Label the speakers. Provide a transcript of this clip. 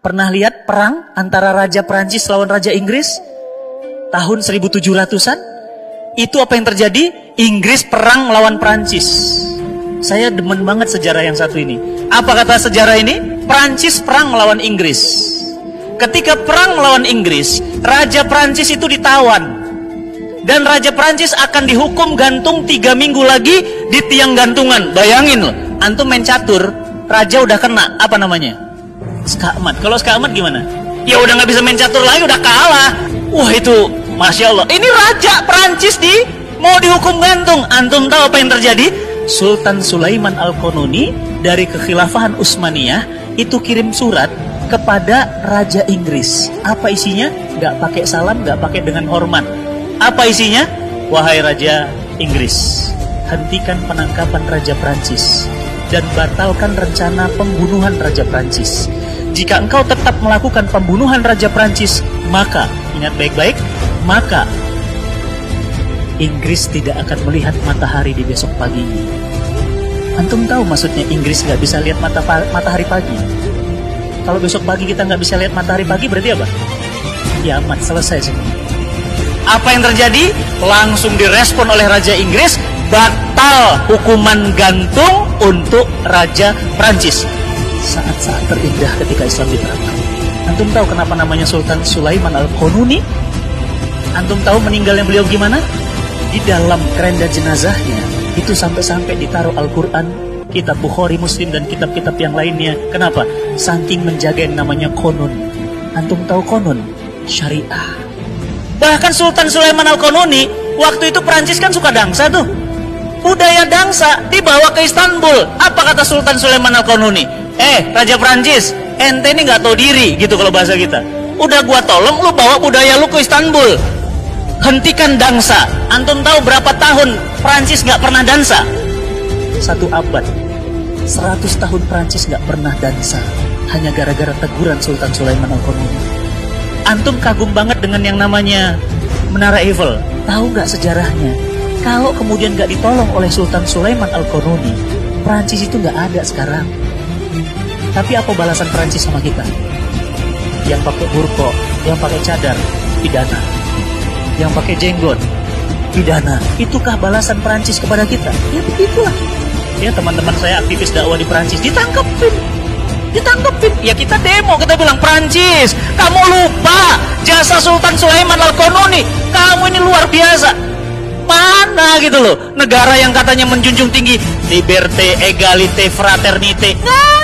Speaker 1: Pernah lihat perang antara Raja Prancis lawan Raja Inggris? Tahun 1700-an? Itu apa yang terjadi? Inggris perang melawan Prancis. Saya demen banget sejarah yang satu ini. Apa kata sejarah ini? Prancis perang melawan Inggris. Ketika perang melawan Inggris, Raja Prancis itu ditawan. Dan Raja Prancis akan dihukum gantung tiga minggu lagi di tiang gantungan. Bayangin loh, antum main catur, Raja udah kena, apa namanya? Skakmat. Kalau skakmat gimana? Ya udah nggak bisa main catur lagi, udah kalah. Wah itu, masya Allah. Ini raja Perancis di mau dihukum gantung. Antum tahu apa yang terjadi? Sultan Sulaiman Al Qanuni dari kekhilafahan Utsmaniyah itu kirim surat kepada Raja Inggris. Apa isinya? Gak pakai salam, gak pakai dengan hormat. Apa isinya? Wahai Raja Inggris, hentikan penangkapan Raja Prancis dan batalkan rencana pembunuhan Raja Prancis. Jika engkau tetap melakukan pembunuhan Raja Prancis, maka, ingat baik-baik, maka Inggris tidak akan melihat matahari di besok paginya. Antum tahu maksudnya Inggris nggak bisa lihat mata matahari pagi? Kalau besok pagi kita nggak bisa lihat matahari pagi berarti apa? Ya amat selesai semua. Apa yang terjadi? Langsung direspon oleh Raja Inggris, batal hukuman gantung untuk Raja Prancis saat-saat terindah ketika Islam diterapkan. Antum tahu kenapa namanya Sultan Sulaiman Al-Qanuni? Antum tahu meninggalnya beliau gimana? Di dalam kerenda jenazahnya itu sampai-sampai ditaruh Al-Quran, kitab Bukhari, Muslim dan kitab-kitab yang lainnya. Kenapa? Saking menjaga yang namanya konon. Antum tahu konon? Syariah. Bahkan Sultan Sulaiman Al-Qanuni waktu itu Prancis kan suka dangsa tuh. Budaya dangsa dibawa ke Istanbul. Apa kata Sultan Sulaiman Al-Qanuni? Eh Raja Prancis ente ini nggak tahu diri gitu kalau bahasa kita. Udah gua tolong lu bawa budaya lu ke Istanbul. Hentikan dansa. Antum tahu berapa tahun Prancis nggak pernah dansa? Satu abad. 100 tahun Prancis nggak pernah dansa. Hanya gara-gara teguran Sultan Sulaiman al antum kagum banget dengan yang namanya Menara Eiffel. Tahu nggak sejarahnya? Kalau kemudian nggak ditolong oleh Sultan Sulaiman Al-Qanuni Prancis itu nggak ada sekarang tapi apa balasan Perancis sama kita? Yang pakai burko, yang pakai cadar, pidana. Yang pakai jenggot, pidana. Itukah balasan Perancis kepada kita? Ya begitulah. Ya teman-teman saya aktivis dakwah di Perancis ditangkapin. Ditangkapin. Ya kita demo, kita bilang Perancis, kamu lupa jasa Sultan Sulaiman Al-Qanuni. Kamu ini luar biasa. Mana gitu loh negara yang katanya menjunjung tinggi liberté, égalité, fraternité. Nah,